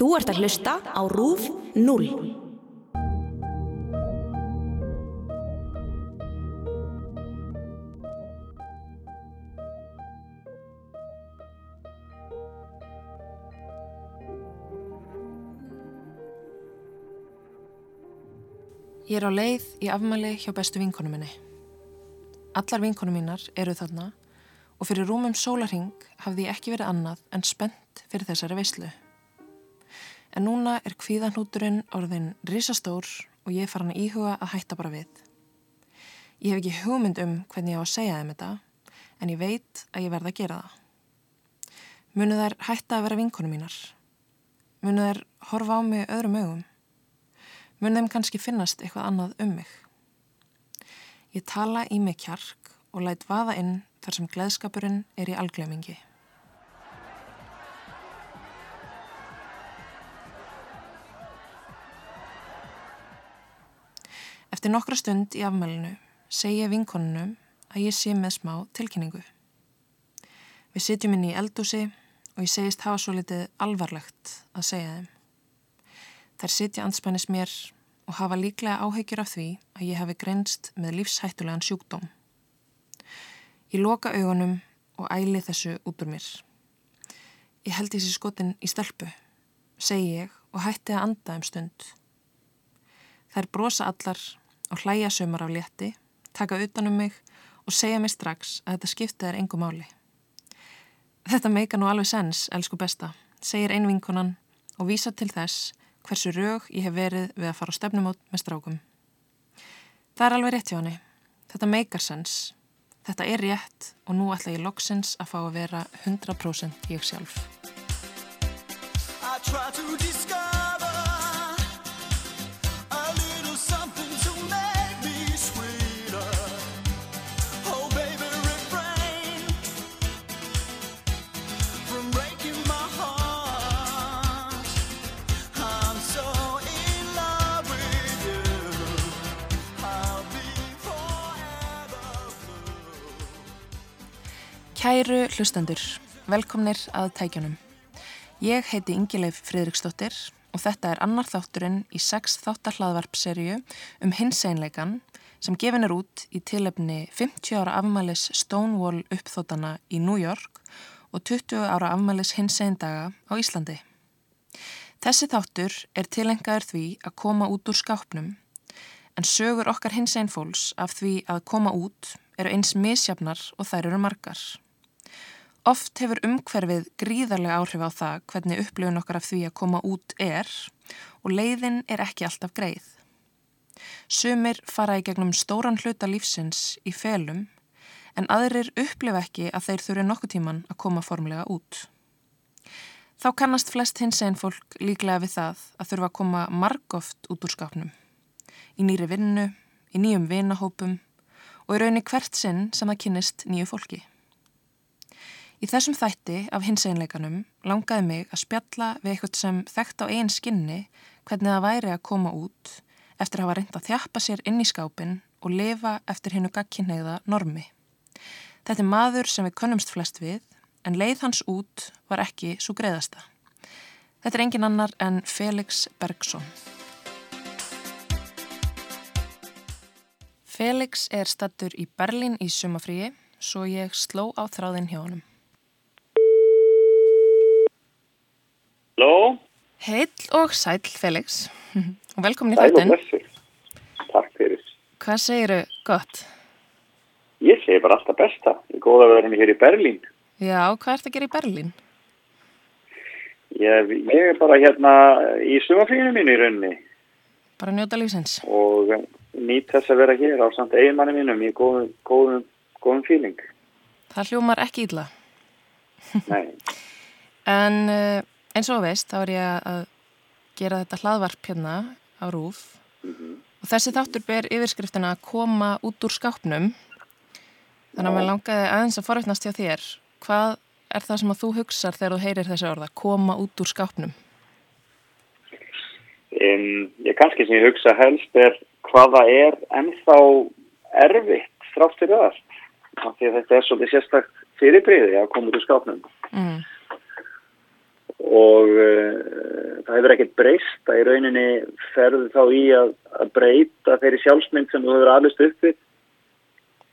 Þú ert að hlusta á RÚF 0. Ég er á leið í afmæli hjá bestu vinkonu minni. Allar vinkonu mínar eru þarna og fyrir rúmum sólarhing hafði ég ekki verið annað en spennt fyrir þessari veislu. En núna er kvíðanhúturinn orðin risastór og ég fara hann að íhuga að hætta bara við. Ég hef ekki hugmynd um hvernig ég á að segja þeim þetta en ég veit að ég verða að gera það. Munu þær hætta að vera vinkonu mínar? Munu þær horfa á mig öðrum augum? mun þeim kannski finnast eitthvað annað um mig. Ég tala í mig kjark og læt vaða inn þar sem gleðskapurinn er í algleimingi. Eftir nokkra stund í afmælinu segi ég vinkonunum að ég sé með smá tilkynningu. Við sitjum inn í eldúsi og ég segist hafa svo litið alvarlegt að segja þeim. Þær sitja anspænis mér og hafa líklega áhegjur af því að ég hefi grenst með lífshættulegan sjúkdóm. Ég loka augunum og æli þessu út úr mér. Ég held þessi skotin í stelpu, segi ég og hætti að anda um stund. Þær brosa allar og hlæja sömur af létti, taka utanum mig og segja mig strax að þetta skiptið er engu máli. Þetta meika nú alveg sens, elsku besta, segir einvinkonan og vísa til þess hversu raug ég hef verið við að fara á stefnumót með strákum. Það er alveg rétt hjá henni. Þetta meikar sens. Þetta er rétt og nú ætla ég loksins að fá að vera 100% ég sjálf. Kæru hlustendur, velkomnir að tækjunum. Ég heiti Ingileif Fridriksdóttir og þetta er annar þátturinn í sex þáttahlaðvarpserju um hinseinleikan sem gefin er út í tilefni 50 ára afmælis Stonewall uppþótana í New York og 20 ára afmælis hinseindaga á Íslandi. Þessi þáttur er tilengaður því að koma út úr skápnum en sögur okkar hinseinfóls af því að koma út eru eins misjafnar og þær eru margar. Oft hefur umhverfið gríðarlega áhrif á það hvernig upplifun okkar af því að koma út er og leiðin er ekki alltaf greið. Sumir fara í gegnum stóran hluta lífsins í felum en aðrir upplifa ekki að þeir þurfi nokkuð tíman að koma formlega út. Þá kannast flest hins einn fólk líklega við það að þurfa að koma margóft út úr skápnum. Í nýri vinnu, í nýjum vinahópum og í raunni hvert sinn sem það kynist nýju fólki. Í þessum þætti af hinseinleikanum langaði mig að spjalla við eitthvað sem þekkt á einn skinni hvernig það væri að koma út eftir að hafa reynd að þjappa sér inn í skápin og lifa eftir hennu gagkinneiða normi. Þetta er maður sem við könnumst flest við en leið hans út var ekki svo greiðasta. Þetta er engin annar en Felix Bergson. Felix er stattur í Berlin í sumafríi svo ég sló á þráðin hjá honum. Halló? Heill og sæl, Felix. Og velkomin í Sæl og þáttinn. blessur. Takk fyrir. Hvað segiru gott? Ég segi bara alltaf besta. Ég er góð að vera hér í Berlín. Já, hvað ert að gera í Berlín? Ég, ég er bara hérna í sumafrínu mínu í rauninni Bara njóta lífsins. og nýtt þess að vera hér á samt eiginmanni mínum í góðum, góðum, góðum fíling. Það hljómar ekki illa. Nei, En og þú veist, þá er ég að gera þetta hlaðvarp hérna á rúf. Og þessi þáttur ber yfirskriftina að koma út úr skápnum. Þannig að mér langaði aðeins að forveitnast hjá þér. Hvað er það sem að þú hugsar þegar þú heyrir þessi orða? Koma út úr skápnum. um, ég kannski sem ég hugsa helst er hvaða er ennþá erfitt allt. Af því að þetta er svolítið sérstakt fyrirbriði að koma út úr skápnum. Mm. Og uh, það hefur ekkert breyst að í rauninni ferðu þá í að, að breyta þeirri sjálfsmynd sem þú hefur aðlust upp við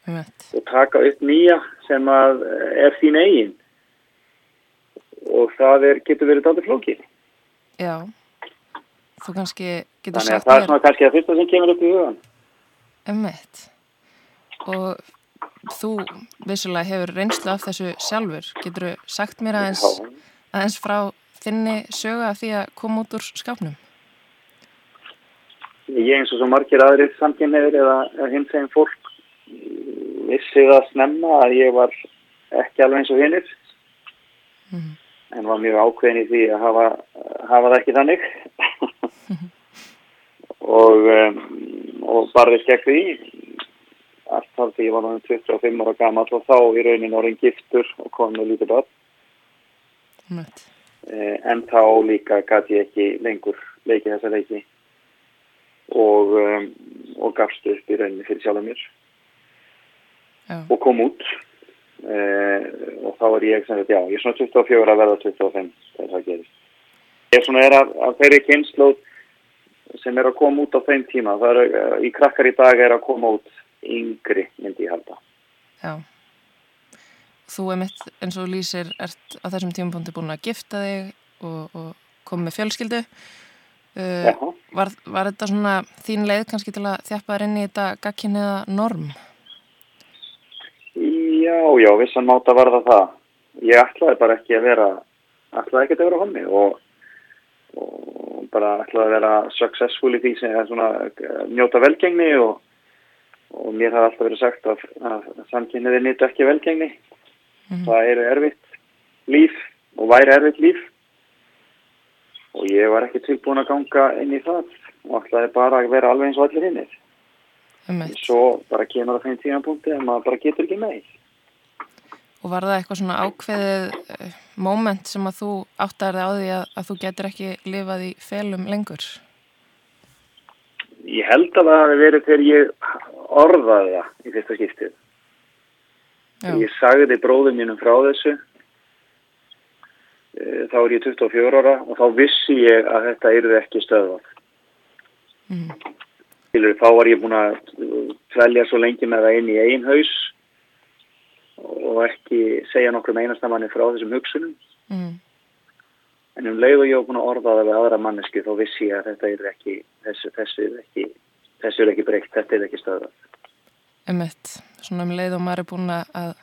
Einmitt. og taka upp nýja sem að er þín eigin og það er, getur verið dátur flókið. Já. Þú kannski getur Þannig að sagt það er svona kannski að fyrsta sem kemur upp í hugan. Einmitt. Og þú vissulega hefur reynslu af þessu sjálfur. Getur sagt mér aðeins, Já. aðeins frá þinni sögu af því að koma út úr skápnum? Ég eins og svo margir aðrir samkynniður eða hins eginn fólk vissi það snemma að ég var ekki alveg eins og hinnir Mhm. en var mjög ákveðin í því að hafa, hafa það ekki þannig og, um, og barðist gegn því allt þar því ég var náttúrulega 25 ára gammal og þá í raunin orðin giftur og kom með lítið börn Einmitt. Eh, en þá líka gæti ég ekki lengur leikið þessa leiki og, um, og gafst upp í rauninni fyrir sjálf mér Já. og kom út uh, og þá er ég sem þetta, já, ég er svona 24 að verða 25 þegar það gerist. Ég er svona er af, af þeirri kynnslóð sem er að koma út á þeim tíma, það er í krakkar í dag er að koma út yngri myndi ég halda. Já. Þú er mitt eins og lýsir ert á þessum tímapunkti búin að gifta þig og, og koma með fjölskyldu. Uh, var, var þetta svona þín leið kannski til að þjappa þér inn í þetta gagkinniða norm? Já, já, vissan máta var það það. Ég ætlaði bara ekki að vera, ætlaði ekki að vera hommi og, og bara ætlaði að vera successful í því sem er svona eh, njóta velgengni og, og mér hafði alltaf verið sagt að, að samkynniði nýttu ekki velgengni. Það eru erfitt líf og væri erfitt líf og ég var ekki tilbúin að ganga inn í það og ætlaði bara að vera alveg eins og allir hinnir. Einmitt. Svo bara kemur það þeim tímapunkti að maður bara getur ekki með. Og var það eitthvað svona ákveðið uh, moment sem að þú áttar þig á því að, að þú getur ekki lifað í felum lengur? Ég held að það hafi verið þegar ég orðaði það í fyrsta skiptið. Ég sagði bróðum mínum frá þessu. Eh, Þá er ég 24 ára og þá vissi ég að þetta yrði ekki stöðvað. Mm. Þá var ég búin að tvelja svo lengi með það inn í einn haus og ekki segja nokkrum einastamanni frá þessum hugsunum. Mm. En um leið og ég var búin að orða það við aðra mannesku þá vissi ég að þetta yrði ekki, þessu, þessu yrði ekki, ekki breykt, þetta yrði ekki stöðvað. Einmitt. Svona um leið og maður er búin að-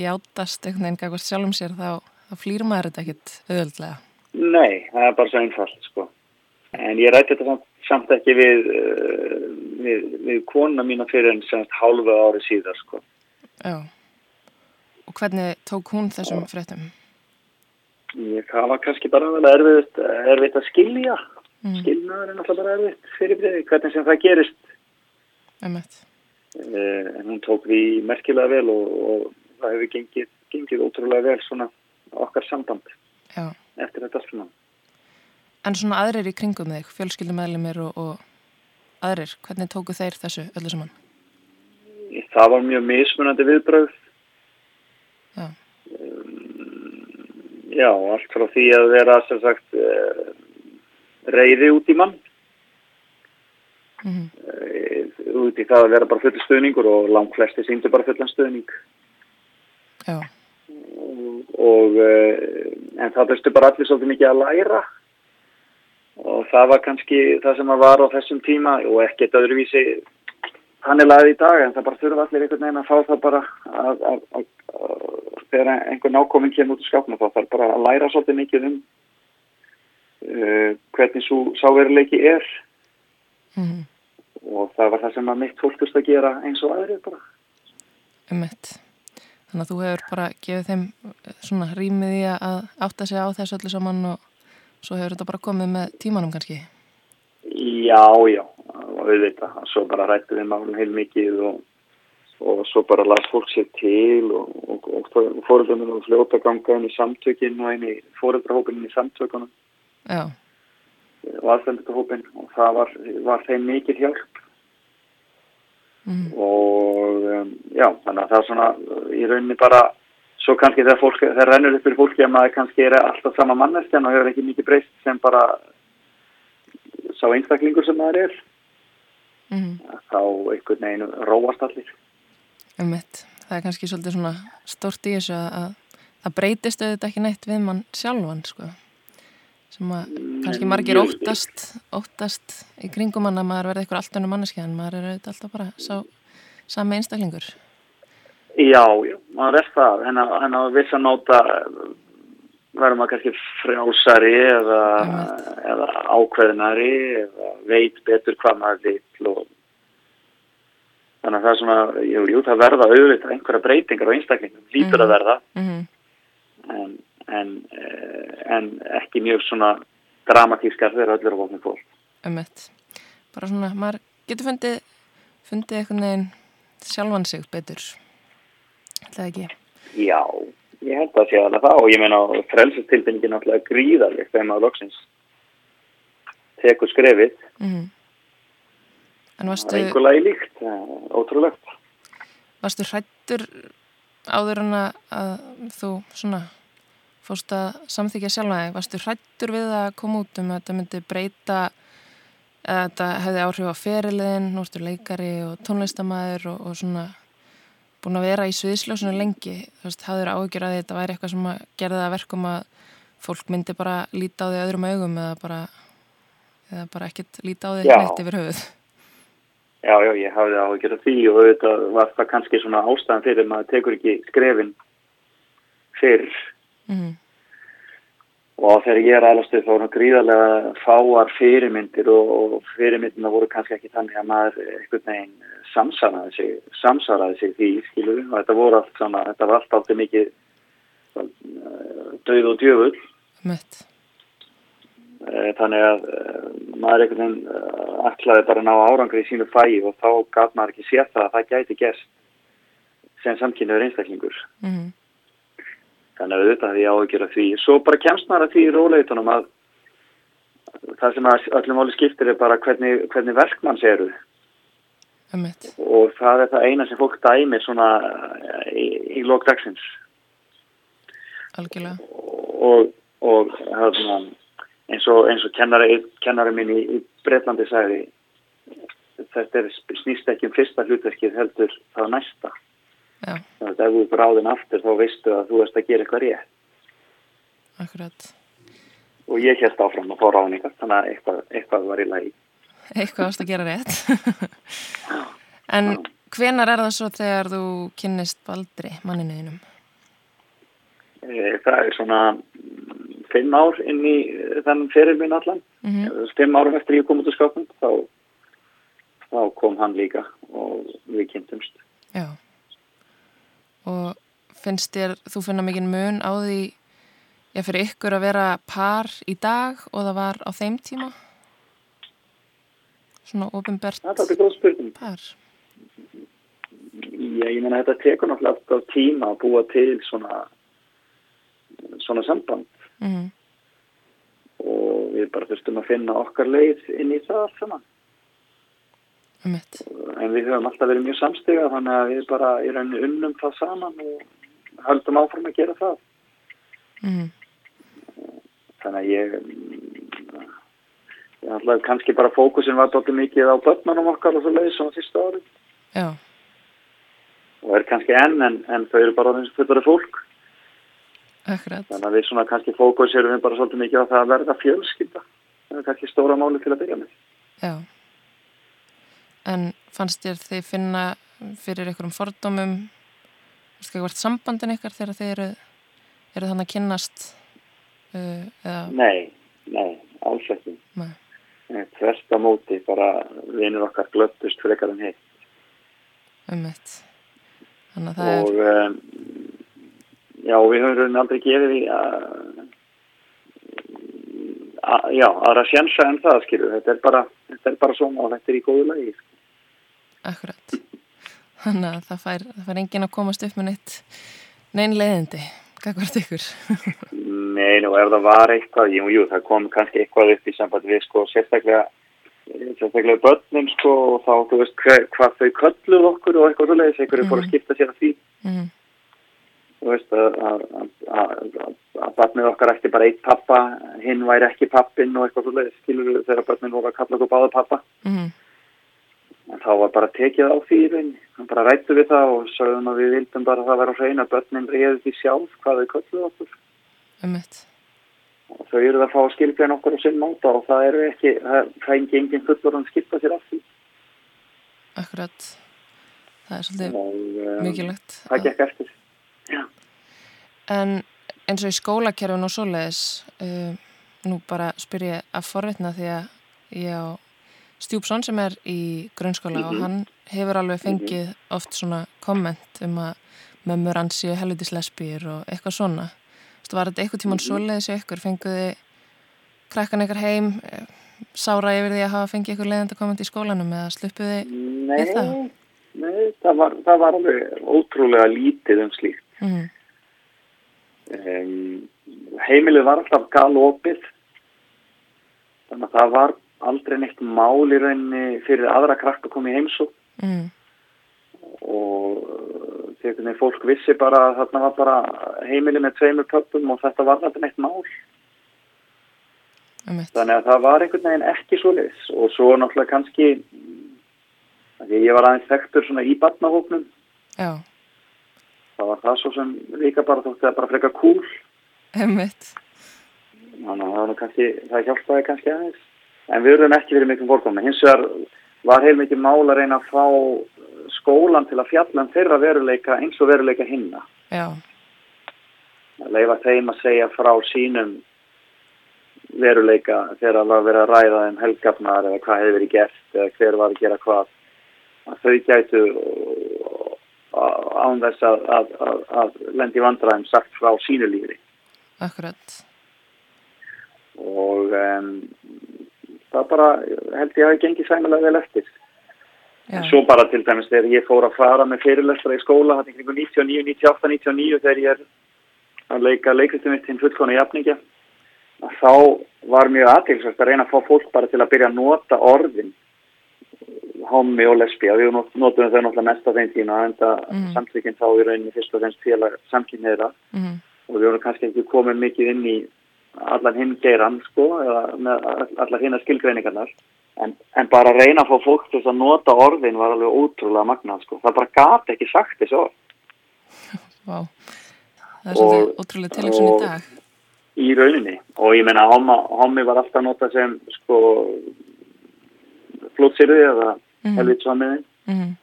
játast einhvern veginn gagvart sjálfum sér þá, þá flýr maður þetta ekkit auðvöldlega. Nei, það er bara svo einfalt sko. En ég rætti þetta samt, samt ekki við, uh, við, við konuna mína fyrir en semst hálfu ári síðar sko. Já. Og hvernig tók hún þessum fréttum? Ég það var kannski bara vel erfitt, erfitt að skilja. Mm. Skilnaður er náttúrulega bara erfitt fyrir breyði, hvernig sem það gerist. Einmitt. Uh, en hún tók því merkilega vel og, og það hefur gengið, gengið ótrúlega vel svona okkar samband Já. eftir þetta svona. En svona aðrir í kringum þig, fjölskyldumæðlimir og, og aðrir, hvernig tóku þeir þessu öllu saman? Það var mjög mismunandi viðbröð. Já. Já, allt frá því að vera sem sagt uh, reyði út í mann Mm. uh, út í það að vera bara full stuðningur og langt flesti síndu bara fullan stuðning Já. og, uh, en það þurftu bara allir svolítið mikið að læra og það var kannski það sem að var á þessum tíma og ekkert öðruvísi hann er lagið í dag en það bara þurfa allir einhvern veginn að fá það bara að, að, að, að þegar einhver nákominn kemur út í skápna þá þarf bara að læra svolítið mikið um uh, hvernig svo sáveruleiki er Mm. Og það var það sem að mitt fólkust að gera eins og aðrið bara. Einmitt. Þannig að þú hefur bara gefið þeim eh, svona rýmið í að átta sig á þessu öllu saman og svo hefur þetta bara komið með tímanum kannski. Já, já, auðvitað, svo bara rættu við málum heil mikið og, og svo bara las fólk sér til og, og, og fóröldunum og fljóta ganga inn í samtökin og inn í fóröldrahópin inn í samtökunum Já. og aðstendutahópin og það var, var þeim mikið hjálp Mm. og um, já, þannig að það er svona í rauninni bara svo kannski þegar fólk, þegar rennur upp fyrir fólki að maður kannski er alltaf sama manneskjan og hefur ekki mikið breyst sem bara sá einstaklingur sem það er Mm. þá einhvern veginn róast allir Ummitt. Það er kannski svolítið svona stórt í þessu að það breytist auðvitað ekki neitt við mann sjálfan sko. Sem að kannski margir óttast óttast í kringum hann að maður verði eitthvað allt önnum manneski en maður er auðvitað alltaf bara sá sami einstaklingur. Já, já, maður er það en að, en að viss að nóta verður maður kannski frjálsari eða, eða ákveðnari eða veit betur hvað maður vil og þannig að það er svona, jú, jú, það verða auðvitað einhverja breytingar á einstaklingum, lítur Mhm. að verða Mm en, en, eh, en ekki mjög svona dramatískar þegar öllur á vopnum fólk. Ummitt. Bara svona, maður getur fundið fundið eitthvað neginn sjálfan sig betur. Það ekki. Já, ég held að sé alveg það og ég meina frelsastilfinningin er náttúrulega gríðarleg þegar maður loksins tekur skrefið Mm En það varstu, er einhverlega í líkt, það er ótrúlegt. varstu hrættur áður en að, að þú svona fórst að samþykja sjálfa þig? Varstu hrættur við að koma út um að þetta myndi breyta að þetta hefði áhrif á feriliðin, nú ertu leikari og tónlistamæður og, og svona búin að vera í sviðsljósinu lengi. Þú veist, hafður áhyggjur að þetta væri eitthvað sem að gerði það að verkum að fólk myndi bara líta á því öðrum augum eða bara, eða bara ekkert líta á því neitt yfir höfuð. Já, já, ég hafði á að gera því og auðvitað var það kannski svona ástæðan fyrir maður tekur ekki skrefin fyrr Mm og þegar ég er alveg þá voru gríðarlega fáar fyrirmyndir og, og fyrirmyndina voru kannski ekki þannig að maður einhvern veginn samsaraði sig, samsaraði sig því, skilur við, og þetta voru allt svona, þetta var allt állt mikið uh, döð og djöfull. Mitt. Eh, þannig að maður einhvern veginn ætlaði bara að ná árangri í sínu fæi og þá gaf maður ekki sér það að það gæti gerst sem samkynniður einstaklingur. Mm þannig að auðvitað því á að gera því svo bara kemst maður að því í róleitunum að það sem öllum áli skiptir er bara hvernig, hvernig verkmanns eru Mitt. og það er það eina sem fólk dæmir svona eh, í, í lókdagsins Algjörlega. og, og hérna, eins og, eins og kennari, kennari minn í, í Breitlandi sagði þetta er, snýst ekki um fyrsta hlutverkið heldur það næsta þannig að ef þú bráðin aftur þá veistu að þú ert að gera eitthvað rétt akkurat. og ég held áfram að fá ráðningar þannig að eitthvað, eitthvað var í lagi Eitthvað ást að gera rétt. en hvenar er það svo þegar þú kynnist Baldri, manninuðinum? Eh, það er svona mm, fimm ár inn í eh, þennan fyrir minn allan Mm fimm árum eftir ég kom út úr skápnum þá, þá kom hann líka og við kynntumst Já. Og finnst þér, þú finna mikið mun á því, já, fyrir ykkur að vera par í dag og það var á þeim tíma? Svona ofinbert Það er þetta góð spurning. par. Já, ég meina þetta tekur náttúrulega alltaf tíma að búa til svona, svona samband Mm og við bara þurftum að finna okkar leið inn í það saman. Mitt. En við höfum alltaf verið mjög samstiga þannig að við bara í rauninni unnum það saman og höldum áfram að gera það. Mm Þannig að ég, ég alltaf kannski bara fókusin var doldið mikið á börnunum okkar og svo leiðis svona fyrsta árið. Já, Og er kannski enn en, en þau eru bara og fullari fólk. akkurat. Þannig að við svona kannski fókusirum við bara svolítið mikið á það að verða fjölskylda. Það er kannski stóra máli til að byrja með. Já. En fannst þér þið finna fyrir einhverjum fordómum, hvert sambandin ykkar þegar þið eru, eru þannig að kynnast uh, eða, Nei, nei, alls ekki. Nei. Nei, Þvert á móti, bara vinur okkar glöttust frekar en hitt. um mitt. Þannig að það Og er, um, já, við höfum raunin aldrei gefið því að, að já, aðra sjensa en það, skilur. Þetta er bara, þetta er bara svona og þetta er í góðu lagi. Akkurat. Þannig að það fær, það fær enginn að komast upp með neitt neinn leiðindi, kakvart ykkur. Nei, nú ef það var eitthvað, jú, jú, það kom kannski eitthvað upp í sambandi við, sko, sérstaklega sérstaklega börnin, sko, og þá, þú veist, hver, hvað þau kölluð okkur og eitthvað svo leiðis, einhverju fór að skipta sér að því Mm, þú veist að, að, barnið okkar ekki bara eitt pappa, hinn væri ekki pappin og eitthvað svolítið, skilur þegar voru að kalla okkur báða pappa Mm. En þá var bara tekið á því í rauninni, hann bara rættu við það og sagðum að við vildum bara að það vera á hreina börnin reyði því sjálf hvað þau kölluð okkur Ummitt. og þau eru að fá að skilgreina okkur á sinn máta og það eru ekki, það fengi engin fullur að skipta sér af því Akkurat. Það er svolítið um, mikilvægt. það gekk eftir Já, En eins og í skólakerfin og svoleiðis, uh, nú bara spyr ég að forvitna því að ég á stjúpsson sem er í grunnskóla og hann hefur alveg fengið oft svona komment um að mömmur hans séu helvitis lesbýr og eitthvað svona. Þú var þetta eitthvað tíman svoleiðis og ykkur? Fenguði krakkan ykkar heim, eh, sára yfir því að hafa fengið ykkur leiðandi komment í skólanum eða sluppuði Er það? nei það, var, það var alveg ótrúlega lítið um slíkt. Mm, um, heimilið var alltaf galopið þannig að það var aldrei neitt mál í rauninni fyrir aðra krakk að koma í heimsók mm, og uh, þegar fólk vissi bara að þarna var bara heimilið með tveimur pöppum og þetta var aldrei neitt mál. Ummitt. þannig að það var einhvern veginn ekki svo leis og svo náttúrulega kannski að ég var aðeins þekktur svona í barnahóknum Já, það var það svo sem líka bara þótti að bara freka kúl. Ummitt. þannig að það, var kannski, það hjálpaði kannski aðeins en við erum ekki verið miklum fórkomi hins vegar var heil mikið mál að reyna að fá skólan til að fjalla um þeirra veruleika eins og veruleika hinna. Já, að leifa þeim að segja frá sínum veruleika þegar það var verið að ræða um helgafnar eða hvað hefur verið gert eða hver var að gera hvað. Að þau gætu án þess að, að, að, að lendi vandræðum sagt frá sínu lífi. Akkurat. og um, það bara held ég að það gengið sæmulega vel eftir. Já, en svo bara til dæmis þegar ég fór að fara með fyrirlestra í skóla hann ykkur 99, 98, 99 þegar ég er að leika leikristum mitt hinn fullkona jafningja að þá var mjög aðtilsvægt að reyna að fá fólk bara til að byrja að nota orðin hommi og lesbía, við not- notum þau náttúrulega mest á þeim tíma en það Mhm. samtlíkinn þá í rauninni fyrst og fremst félag samkynniðra mm, og við vorum kannski ekki komið mikið inn í allan hinn geiran sko, eða með all- allar hinna skilgreiningarnar en, en bara að reyna að fá fólk til að nota orðin var alveg ótrúlega magnað sko. það bara gat ekki sagt þessu orð vá. Það er svolítið ótrúlega tilöksun í dag. í rauninni og ég homma, hommi var alltaf notað sem sko flótsýrði eða Mhm. helvitsvamiðin Mm,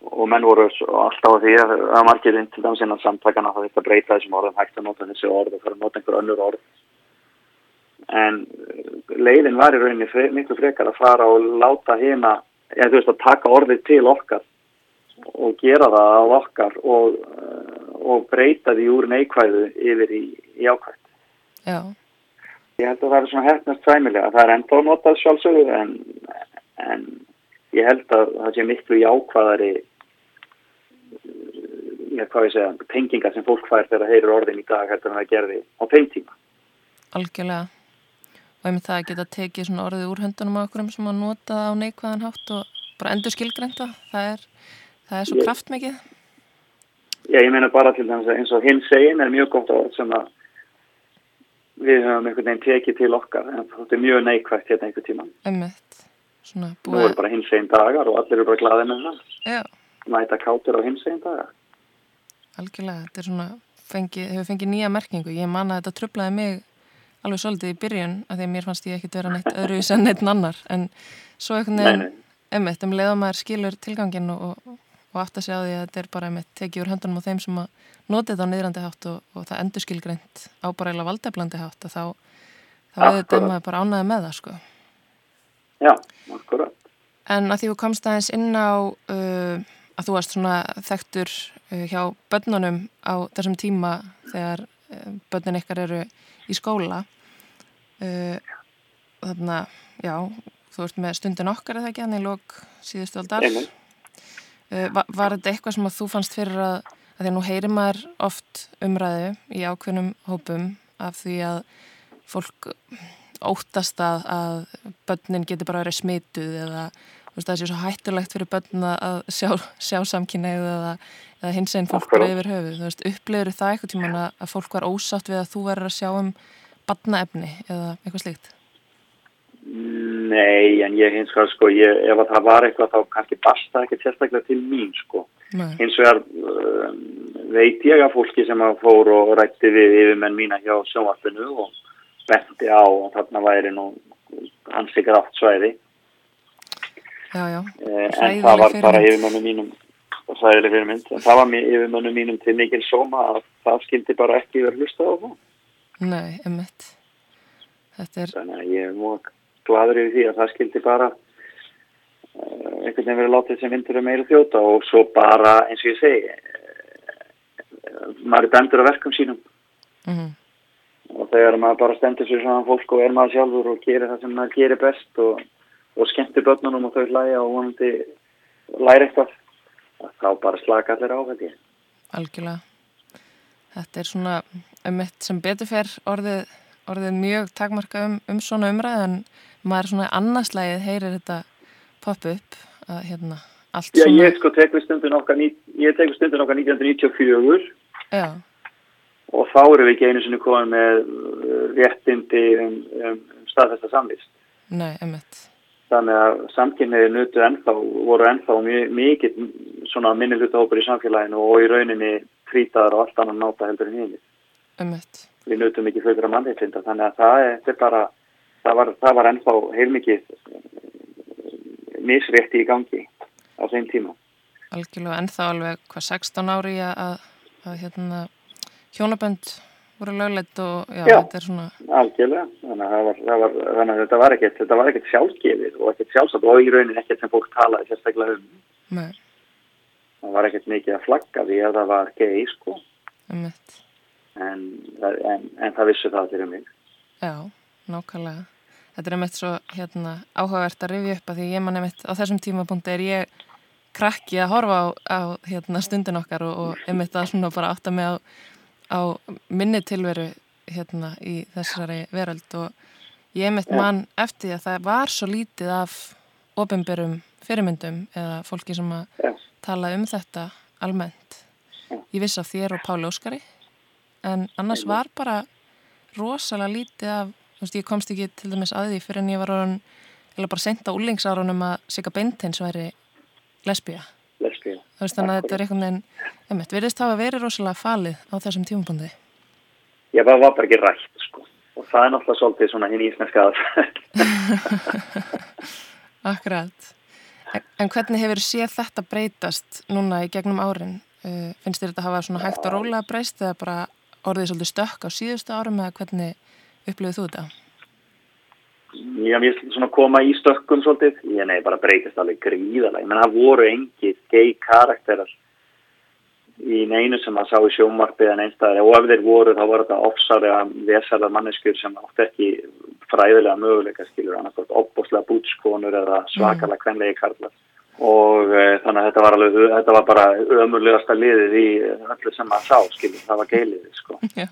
og menn voru alltaf á því að, að margir inn til dæmis innan samtakana það þetta breyta þessum orðum hægt að nota þessi orð og fara að nota einhver önnur orð. En uh, leiðin var í rauninni fre, miklu frekar að fara og láta hérna, eða þú veist að taka orðið til okkar og gera það á okkar og, uh, og breyta því úr neikvæðu yfir í, í ákvæð já, Ég held að það er svona hefnast sæmilega. Það er enda að nota sjálfsögðu en, en ég held að það sé miklu jákvæðari ég hvað ég segja, tengingar sem fólk fær þegar það heyrir orðin í dag heldur en það gerði á þeim tíma. algjörlega. Og einmitt það að geta tekið svona orðið úr höndunum á okkurum sem að nota það á neikvæðan hátt og bara endur skilgrænta. Það er, það er svo kraftmikið. Já, ég meina bara til þess að eins og hinn segin er mjög gott orð sem að við höfum einhvern veginn tekið til okkar en þetta er mjög neikvægt hérna einhver tíma. Einmitt. Svona Nú eru búið. bara hinn segin dagar og allir eru bara glaðið með það. Já, Mæta kátur á hinn segin dagar. Algjörlega. Þetta er svona, fengi, hefur fengið nýja merkingu. Ég man að þetta trublaði mig alveg svolítið í byrjun af því að mér fannst ég ekkit vera neitt öðru en neitt annar. En svo nei. einmitt, um leiða maður skilur tilgangin og, og, að segja á því að þetta er bara einmitt tekið úr höndunum á þeim sem að noti þetta á niðrandi hátt og, og það endur skilgreint á bara eila valdeflandi hátt og þá, þá er þetta maður bara ánaði með það sko. Já, akkurat. En að því þú komst aðeins inn á uh, að þú varst svona þekktur uh, hjá börnunum á þessum tíma þegar uh, börnin ykkar eru í skóla uh, þarna, já, þú ert með stundin okkar eða ekki hann í lók síðustu aldar. Uh, var, var þetta eitthvað sem að þú fannst fyrir að, að því að nú heyrir maður oft umræðu í ákveðnum hópum af því að fólk óttast að, að börnin geti bara verið smituð eða það sé svo hættulegt fyrir börn að sjá, sjá samkynneið eða, eða hins einn fólk bara yfir höfuð. Þú veist, upplifur það eitthvað tíman að, að fólk var ósátt við að þú verður að sjá um barnaefni eða eitthvað slíkt? Nei, en ég hins vegar sko, ég, ef það var eitthvað þá kannski basta ekki sérstaklega til mín sko. Nei. Hins vegar uh, veit ég að fólki sem að fór og rætti við yfirmenn mína hjá sjónvarpinu og benti á að þarna væri nú hansi grátt svæði. Já, já. Uh, en það var bara yfirmennu mínum sæðileg fyrir mynd, en það var yfirmennu mínum til mikil sóma að það skildi bara ekki verið hlustað á það. Nei, emmett. Er... Þannig að ég múið gladur yfir því að það skildi bara uh, einhvern veginn verið látið sem vindur um meira þjóta og svo bara eins og ég segi uh, maður er dæmdur af verkum sínum mm -hmm. og þegar maður bara stendur sér saman fólk og er maður sjálfur og gerir það sem maður gerir best og, og skemmtir börnunum og þau hlæja og vonandi læra eitthvað þá bara slaka allir á þetta Algjörlega. Þetta er svona um eitt sem betur fer orðið, orðið mjög takmarka um, um svona umræð en maður svona annarslægið heyrir þetta poppa upp að hérna allt Já, svona... ég sko tekur stundin okkar ég tekur stundin okkar 1994 Já. Og þá eru við ekki einu sinni komið með uh, réttindi um, um, um staðfesta samvist. Nei, emmett Þannig að samkynniði nutu ennþá, voru ennþá mikið svona minni hlutahópur í samfélaginu og í rauninni frítaðar og allt annan náta heldur en hini. Emmett. Við nutum ekki fyrir að mannheitlinda þannig að það er bara það var, það var ennþá heilmikið misrétti í gangi á þeim tíma. Algjörlega ennþá alveg hvað 16 ári að, að hérna, hjónabönd voru löglegt og já, já, þetta er svona... algjörlega, þannig að, var, var, þannig að þetta var ekkert, þetta var ekkert sjálfgefið og ekkert sjálfsagt og í raunin ekkert sem fólk talaði sérstaklega um. Nei. Það var ekkert mikið að flagga því að það var gei, sko. Um en, en, en það vissu það til um mig. Já nákvæmlega. Þetta er einmitt svo hérna, áhugavert að rifja upp að því ég man einmitt á þessum tímapunkti er ég krakki að horfa á, á hérna, stundin okkar og, og einmitt að svona bara átta mig á, á minni tilveru hérna í þessari veröld og ég einmitt man eftir að það var svo lítið af ofinberum fyrirmyndum eða fólki sem að tala um þetta almennt. Ég viss af þér og Páli Óskari en annars var bara rosalega lítið af Þú veist, ég komst ekki til dæmis að því fyrir en ég var orðin, eða bara senda úlingsárunum að Sigga Bentins væri lesbíja. Lesbíja. Veist, þannig að þetta er einhvern veginn, verðist það að veri rosalega falið á þessum tímabundi? Já, það var bara ekki rætt, sko. Og það er náttúrulega svolítið svona hinn ísneska. Akkurat. En, en hvernig hefur séð þetta breytast núna í gegnum árin? Uh, finnst þér þetta hafa svona hægt og rólega breyst eða bara orðið svolítið stökk á síðustu árum eða hvernig upplifið þú þetta? Já, mér finnst svona að koma í stökkum svolítið, ég nei, bara breytist alveg gríðalega, menn það voru engið gay karakterar í neinu sem að sá í sjómarfið en einstæðar, og ef þeir voru þá voru þetta ofsarja, vesarðar manneskjur sem átt ekki fræðilega möguleika skilur, annarkort opboslega bútskonur eða mm. kvenlegi karlar. Og e, þannig að þetta var alveg, þetta var bara ömurlegasta liðið í öllu sem að sá skilur, það var geiliðið sko. Já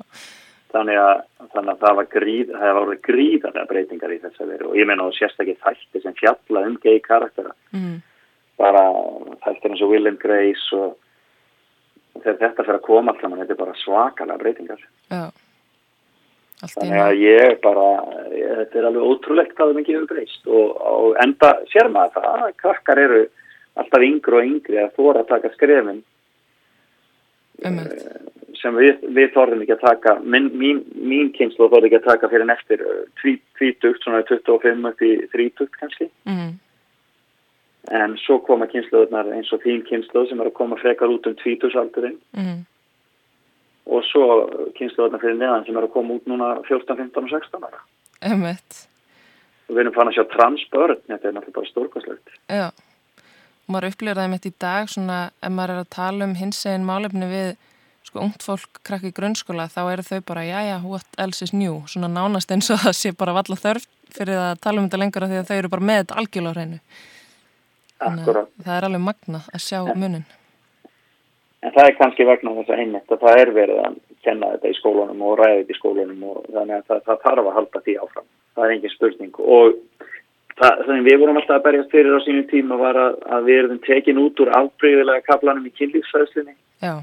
þannig að, þannig að það var gríð, það var gríðarlega breytingar í þess að veru og ég meina á sérstaklega þætti sem fjalla um gay karaktera. Mm. bara þættir eins og Willem Grace og, þegar þetta fyrir að koma alltaf þetta er bara svakalega breytingar. Já. Þannig að ég bara, ég, þetta er alveg ótrúlegt hvað það mikið hefur breyst og, og enda sér maður það að krakkar eru alltaf yngri og yngri að þóra að taka skrefin. Um sem við, við þorðum ekki að taka mín, mín, mín kynslu þorði ekki að taka fyrir neftir tvítugt, svona 25 upp í 30 kannski. Mm. en svo koma kynsluðunar eins og þín kynsluð sem er að koma frekar út um tvítugsaldurinn. Mm. og svo kynsluðunar fyrir neðan sem er að koma út núna 14, 15 og 16 ára. Emmett og við erum fann að sjá transbörn þetta er náttúrulega bara stórkvæslegt Já, og maður upplýður það einmitt í dag svona ef maður er að tala um hins eginn málefni við sko ungt fólk krakki grunnskóla þá eru þau bara, já já, what else is new? Svona nánast eins og það sé bara valla þörf fyrir að tala um þetta lengur af því að þau eru bara með þetta algjörlega á hreinu. Það er alveg magna að sjá en, munin En það er kannski vegna þess að einmitt að það er verið að kenna þetta í skólunum og ræða þetta í skólunum og þannig að það, það þarf að halda því áfram. Það er engin spurning. Og það sem við vorum alltaf að berjast fyrir á sínu tíma var að, að við erum tekin út úr afbreyðilega kaplanum í kynlífsfræðslunni. Já.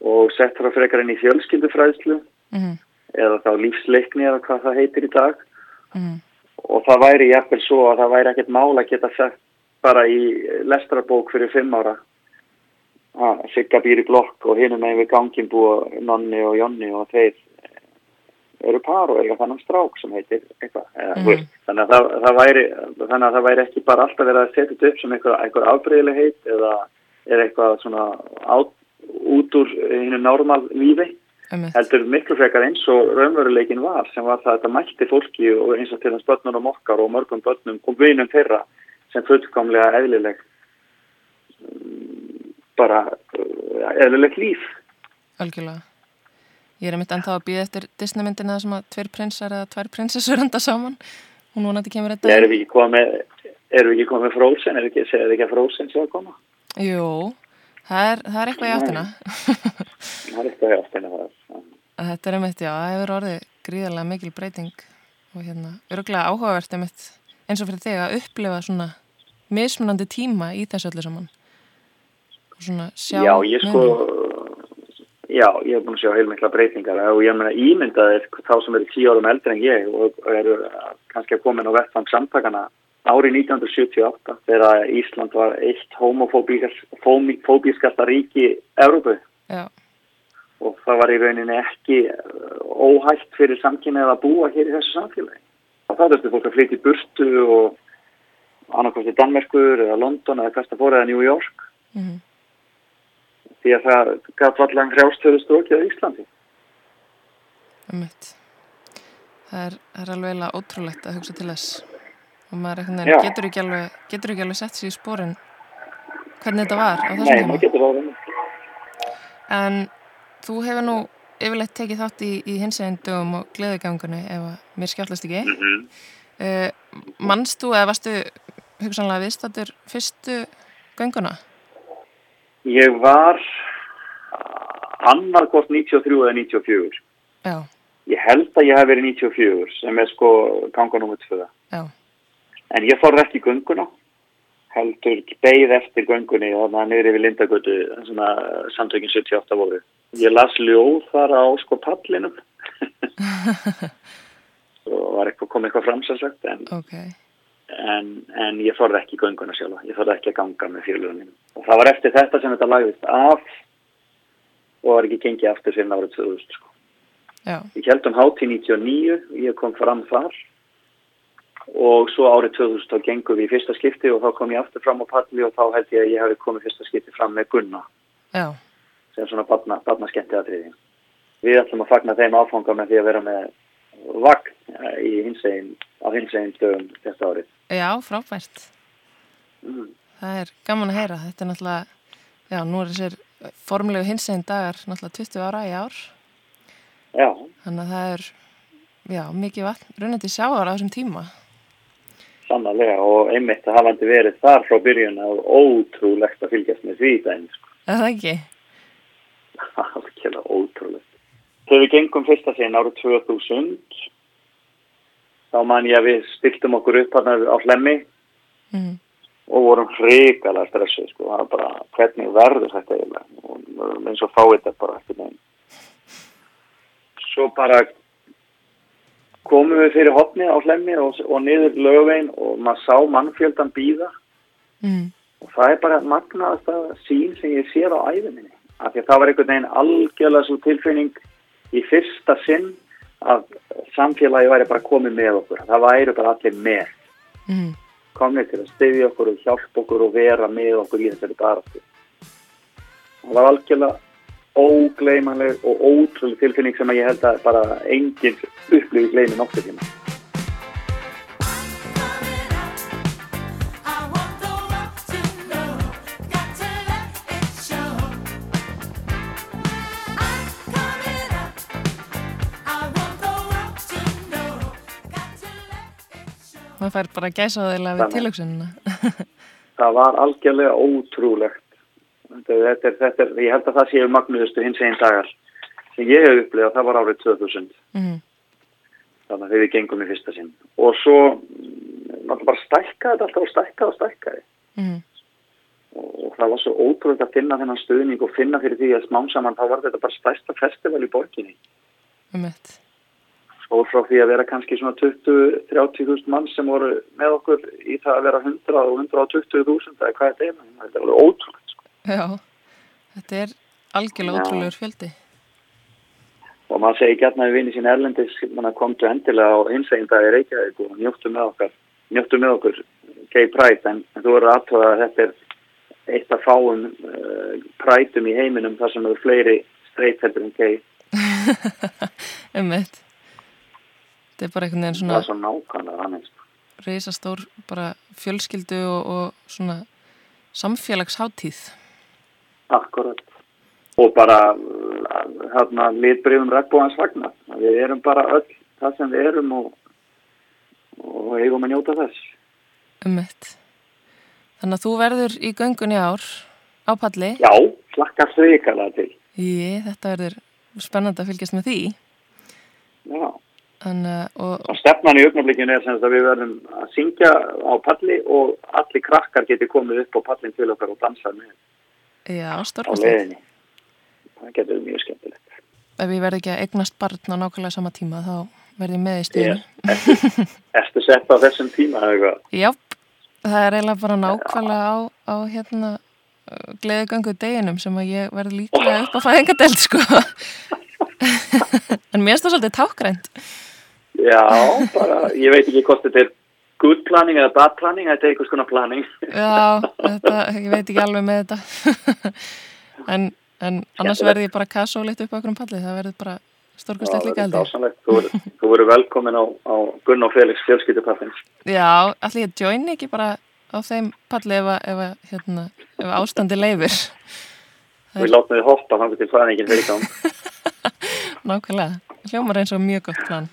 Og sett frá frekar inn í fjölskyldufræðslu Mm eða þá lífsleikni eða hvað það heitir í dag -hmm. og það væri jafnvel svo að það væri ekkert mála að geta sett bara í lestrarbók fyrir fimm ára að Sigga býr í blokk og hinum með við gangin búa Nonni og Jonni og þeir eru par og eiga þannig strák sem heitir eitthvað eða, mm. þannig, að það, það væri, þannig að það væri ekki bara alltaf verið að setja upp sem eitthvað, eitthvað afbreyðileg heit eða, eða eitthvað svona át, út úr hinu normal lífi heldur miklu frekar eins og raunveruleikin var sem var það að þetta mætti fólki og eins og til þess börnunum okkar og mörgum börnum og vinum þeirra sem fullkomlega eðlileg mm, bara uh, eðlilegt líf Algjörlega. Ég er einmitt ennþá að býða eftir Disneymyndina sem að tveir prinsar eða tvær prinsessur enda saman. Hún vonandi kemur þetta. erum við ekki komið erum við ekki komið Frozen, er ekki, að Frozen sé að koma? Jú, það er, það er eitthvað í áttina. Það er eitthvað hjá áttina Þetta er einmitt, já, það hefur orðið gríðarlega mikil breyting og hérna, örgulega áhugavert einmitt eins og fyrir þig að upplifa svona mismunandi tíma í þessu öllu saman. Og svona sjá... Já, ég sko muninn. já, ég hef búin að sjá heilmikla breytingar og ég meina ímyndaðir þá sem eru tíu árum eldri en ég og eru kannski að koma inn á vettfang samtakana árið 1978 þegar Ísland var eitt homofóbískasta ríki Európu og það var í rauninni ekki uh, óhægt fyrir samkynneið að búa hér í þessu samfélagi. Þá þurfti fólk að flytja í burtu og annarkosti Danmerkur eða London eða Kasta Fóra eða New York mm því að það gaf allan hrjástöðu strókið á Íslandi. einmitt. Það er, það er alveg ótrúlegt að hugsa til þess og maður veginn getur ekki alveg, getur ekki alveg sett sér í spórin hvernig þetta var á þessum Nei, tíma. maður getur það verið. En þú hefur nú yfirleitt tekið þátt í, í hinsegin dögum og gleðigangunni ef mér skjáttlast ekki. Mm -hmm. Uh, manst þú eða varstu hugsanlega viðstattur fyrstu gönguna? Ég var annarkort 93 eða 94. Já, Ég held að ég hef verið 94 sem er sko ganga nummer 2. já, En ég fór ekki í gönguna, heldur beigð eftir göngunni og þannig að niður yfir Lindagötu að samtökin 78 voru. Ég las ljóð þar á sko pallinum og var eitthvað, kom eitthvað framsælsagt en, ok. en, en ég fór ekki í gönguna sjálfa, ég fór ekki að ganga með félugum mínum. Og það var eftir þetta sem þetta lagðist af og var ekki gengið aftur fyrir árið 2000 sko. Ég held um hátíð 99, ég kom fram þar og svo árið 2000 þá gengum við í fyrsta skipti og þá kom ég aftur fram á palli og þá held ég að ég hefði komið fyrsta skipti fram með Gunna já, sem svona barna, barna skemmtiðatriði. Við ætlum að fagna þeim áfanga með því að vera með vagn eh, í hinsegin, á hinsegin dögum þetta árið. já, frábært. Mm. Það er gaman að heyra. Þetta er náttúrulega, já, nú er þessir formlegu hinsegin dagar náttúrulega 20 ára í ár. Já, Þannig að það er, já, mikið vatn, runnandi sjáar á þessum tíma. Sannarlega og einmitt að hafandi verið þar frá byrjun og ótrúlegt að fylgjast með því dæmis. Er það ekki? Algjörlega ótrúlegt. Þegar við gengum fyrsta sinn árið 2000 þá man ég að við stiltum okkur upp hann á hlemmi Mm. og vorum hrikalega stressuð sko. það var bara hvernig verður þetta eiginlega og eins og fáið þetta bara ekki neina. Svo bara komum við fyrir hotni á hlemmi og, og niður lögvein og maður sá mannfjöldan býða Mm. og það er bara magnaðasta sín sem ég séð á æðuminni af því að það var einhvern veginn algjörlega svo tilfinning í fyrsta sinn að samfélagi væri bara komið með okkur. Það væri bara allir með. Mm. komið til að styðja okkur og hjálpa okkur og vera með okkur í þessari baráttu. Það var algjörlega ógleymanleg og ótrúlega tilfinning sem ég held að bara enginn upplifi gleymi nokkur tíma maður fær bara gæsa á þeirlega við Þannig. tilöksunina. það var algjörlega ótrúlegt þetta, þetta, er, þetta er, ég held að það séu magnuðustu hins einn dagar sem ég hef upplegað, það var árið 2000 mm. þannig að við gengum í fyrsta sinn. Og svo mm, náttúrulega bara stækkaði þetta alltaf og stækkaði og stækkaði mm, og, og það var svo ótrúlega að finna þennan stuðning og finna fyrir því að smám saman þá var þetta bara stærsta festival í borginni. Um eitt. og frá því að vera kannski svona 20-30.000 mann sem voru með okkur í það að vera 100 og 120.000 eða hvað þetta er, þetta er alveg sko. Já, þetta er algjörlega ótrúlegur fjöldi. og maður segi gætna við vinni sín erlendis manna komdu endilega á hinsegin dag í Reykjavík og njóttu með okkar njóttu með okkur gay pride en, en þú verður aðtöða að þetta er eitt af fáum uh, prætum í heiminum þar sem eru fleiri straight heldur en gay um eitt. Þetta er bara einhvern veginn það svona er svo nákvæmlega annars reisastór bara fjölskyldu og, og svona samfélagsháttíð. Akkurat og bara hérna litbrifum regnbóðans vagnar við erum bara öll það sem við erum og, og eigum að njóta þess Um eitt. Þannig að þú verður í göngun í ár á palli. já, slakka svikalega til Ég, þetta verður spennandi að fylgjast með því. já Þannig að, og, Og stefnan í augnablikinu er sem sagt að við verðum að syngja á palli og allir krakkar geti komið upp á pallin til okkar og dansa með já, stórkostlegt. Það getur mjög skemmtilegt. Ef ég verð ekki að eignast barn á nákvæmlega sama tíma, þá verð ég með í stuðinu. Ertu, ertu sett á þessum tíma eða eitthvað? Já, það er eiginlega bara nákvæmlega á, á hérna gleðugöngu deginum sem að ég verð líklega upp á fæðingadelt sko en mér er það svolítið tákgrænt Já, bara, ég veit ekki hvort þetta er good planning eða bad planning, þetta er einhvers konar planning. Já, þetta, ég veit ekki alveg með þetta en, en annars verð ég bara kassólitt upp á okkur um palli, það verður bara stórkostlegt líka það heldur dásamlegt. Þú verður- Þú verður velkomin á, á Gunn og Felix fjölskyldupallins. Já, allir ég join ekki bara á þeim palli ef, ef, hérna, ef ástandi leifir Það Við látum þið hoppa þannig til fæðingin fyrir gang. Nákvæmlega, hljómar eins og mjög gott plan.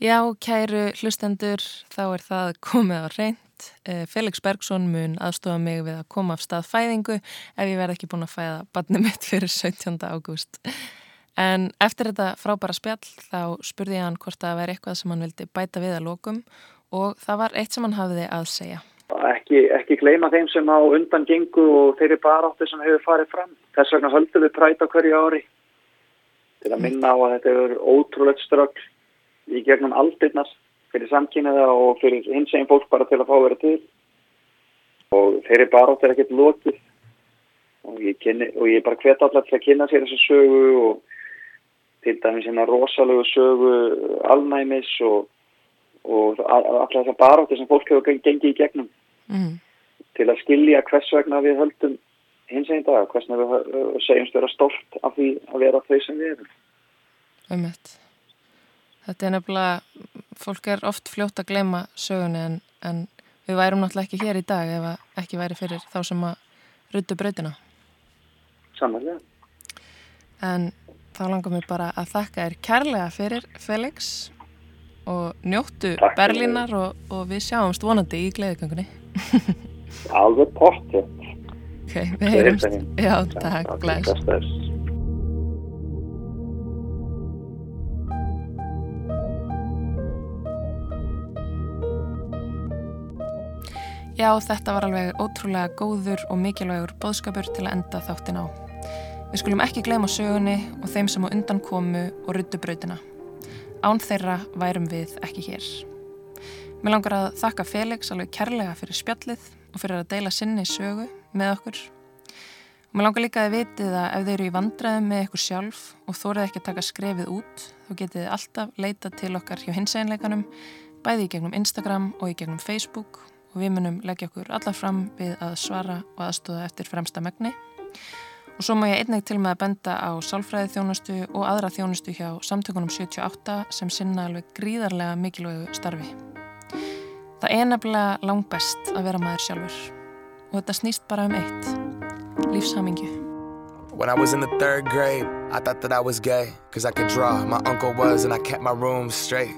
Já, kæru hlustendur, þá er það komið á reynd. Eh, Felix Bergson mun aðstofa mig við að koma af stað fæðingu ef ég verð ekki búin að fæða barnið mitt fyrir 17. ágúst. En eftir þetta frábæra spjall þá spurði ég hann hvort það væri eitthvað sem hann vildi bæta við að lokum og það var eitt sem hann hafiði að segja. Ekki, ekki gleyma þeim sem á undan gengu og þeirri baráttu sem hefur farið fram. Þess vegna höldum við præta hverju ári til að minna á að þetta hefur ótrúlegt strögg í gegnum aldirnar fyrir samkynniða og fyrir hins eginn fólk bara til að fá að vera til. Og þeirri baráttu er ekkert lokið og ég, kynni, og ég bara hvet allar til að kynna sér þessu sögu og til dæmis hérna rosalegu sögu alnæmis og, og allar þessar baráttu sem fólk hefur gengið í gegnum Mm. til að skilja hvers vegna við höldum hins einn dag, hvers vegna við segjumst vera stolt af því að vera þau sem við erum. um Þetta er nefnilega, fólk er oft fljótt að gleyma sögunni en, en við værum náttúrulega ekki hér í dag ef ekki væri fyrir þá sem að ruttu brautina. Sannlega. En þá langar mér bara að þakka þér kærlega fyrir Felix og njóttu Takk. Berlínar og, og við sjáumst vonandi í gleðigöngunni. Alveg pottið. Ok, við heyrumst. Já, takk, bless. Já, þetta var alveg ótrúlega góður og mikilvægur bóðskapur til að enda þáttin á. Við skulum ekki gleyma sögunni og þeim sem á undan komu og ruttu brautina. Án þeirra værum við ekki hér. Mér langar að þakka Felix alveg kærlega fyrir spjallið og fyrir að deila sinni sögu með okkur. Og mér langar líka að vitið að ef þeir eru í vandræðum með ykkur sjálf og þórið ekki að taka skrefið út, þá getið þið alltaf leita til okkar hjá hinseinleikanum, bæði í gegnum Instagram og í gegnum Facebook og við munum leggja okkur allar fram við að svara og aðstóða eftir fremsta megni. Og svo má ég einnig til með að benda á sálfræði þjónustu og aðra þjónustu hjá samtökunum 78 sem sinna alveg gríðarlega mikilvægu starfi. Það er nefnilega langt best að vera maður sjálfur og þetta snýst bara um eitt, lífshamingju. When I was in the third grade, I thought that I was gay, cause I could draw. My uncle was, and I kept my room straight.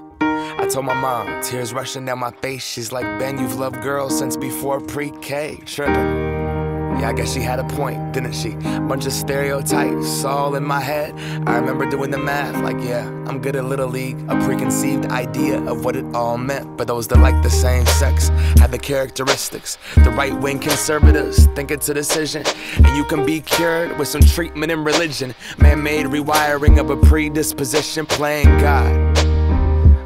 I told my mom, tears rushing down my face. She's like, Ben, you've loved girls since before pre K. Tripping. Yeah, I guess she had a point, didn't she? Bunch of stereotypes all in my head. I remember doing the math, like, yeah, I'm good at Little League. A preconceived idea of what it all meant. But those that like the same sex have the characteristics. The right wing conservatives think it's a decision. And you can be cured with some treatment and religion. Man made rewiring of a predisposition, playing God.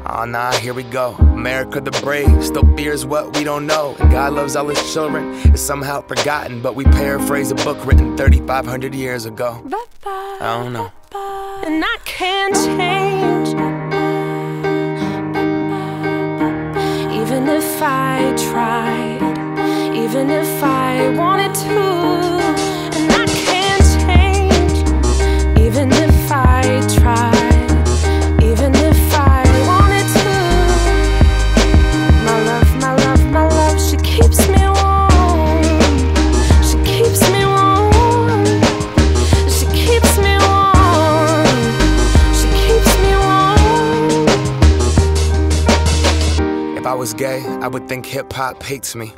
Oh nah, here we go. America the brave still fears what we don't know. And God loves all his children. It's somehow forgotten, but we paraphrase a book written 3,500 years ago. I don't know. and I can't change. Even if I tried, even if I wanted I would think hip hop hates me.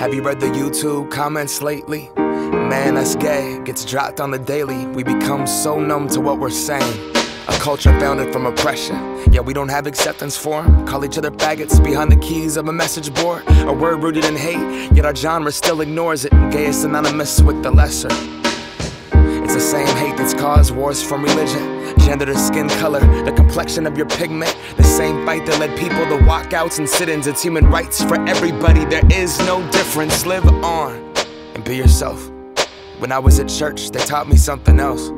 Have you read the YouTube comments lately? Man, that's gay. Gets dropped on the daily. We become so numb to what we're saying. A culture founded from oppression. Yeah, we don't have acceptance for 'em. Call each other faggots behind the keys of a message board. A word rooted in hate, yet our genre still ignores it. Gay is synonymous with the lesser. It's the same hate that's caused wars from religion, gender to skin color, the complexion of your pigment. The same fight that led people to walkouts and sit ins. It's human rights for everybody. There is no difference. Live on and be yourself. When I was at church, they taught me something else.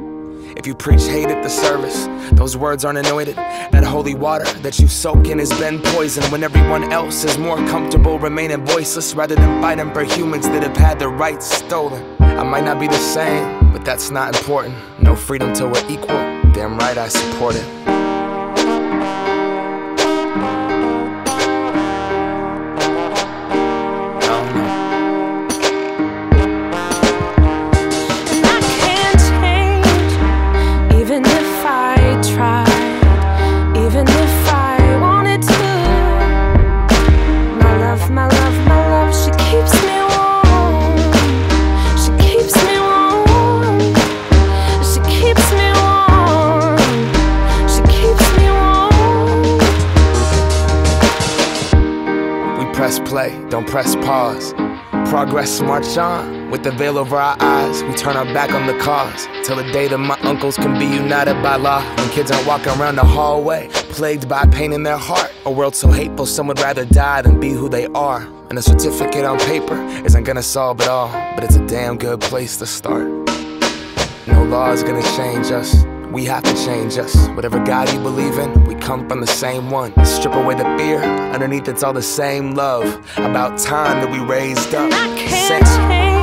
If you preach hate at the service, those words aren't anointed. That holy water that you soak in has been poisoned when everyone else is more comfortable remaining voiceless rather than fighting for humans that have had their rights stolen. I might not be the same, but that's not important. No freedom till we're equal. Damn right I support it. Progress march on with the veil over our eyes. We turn our back on the cause till the day that my uncles can be united by law. When kids aren't walking around the hallway, plagued by pain in their heart. A world so hateful, some would rather die than be who they are. And a certificate on paper isn't gonna solve it all, but it's a damn good place to start. No law is gonna change us. We have to change us. Whatever God you believe in, we come from the same one. Strip away the fear, underneath it's all the same love. About time that we raised up. I can't Sent- change.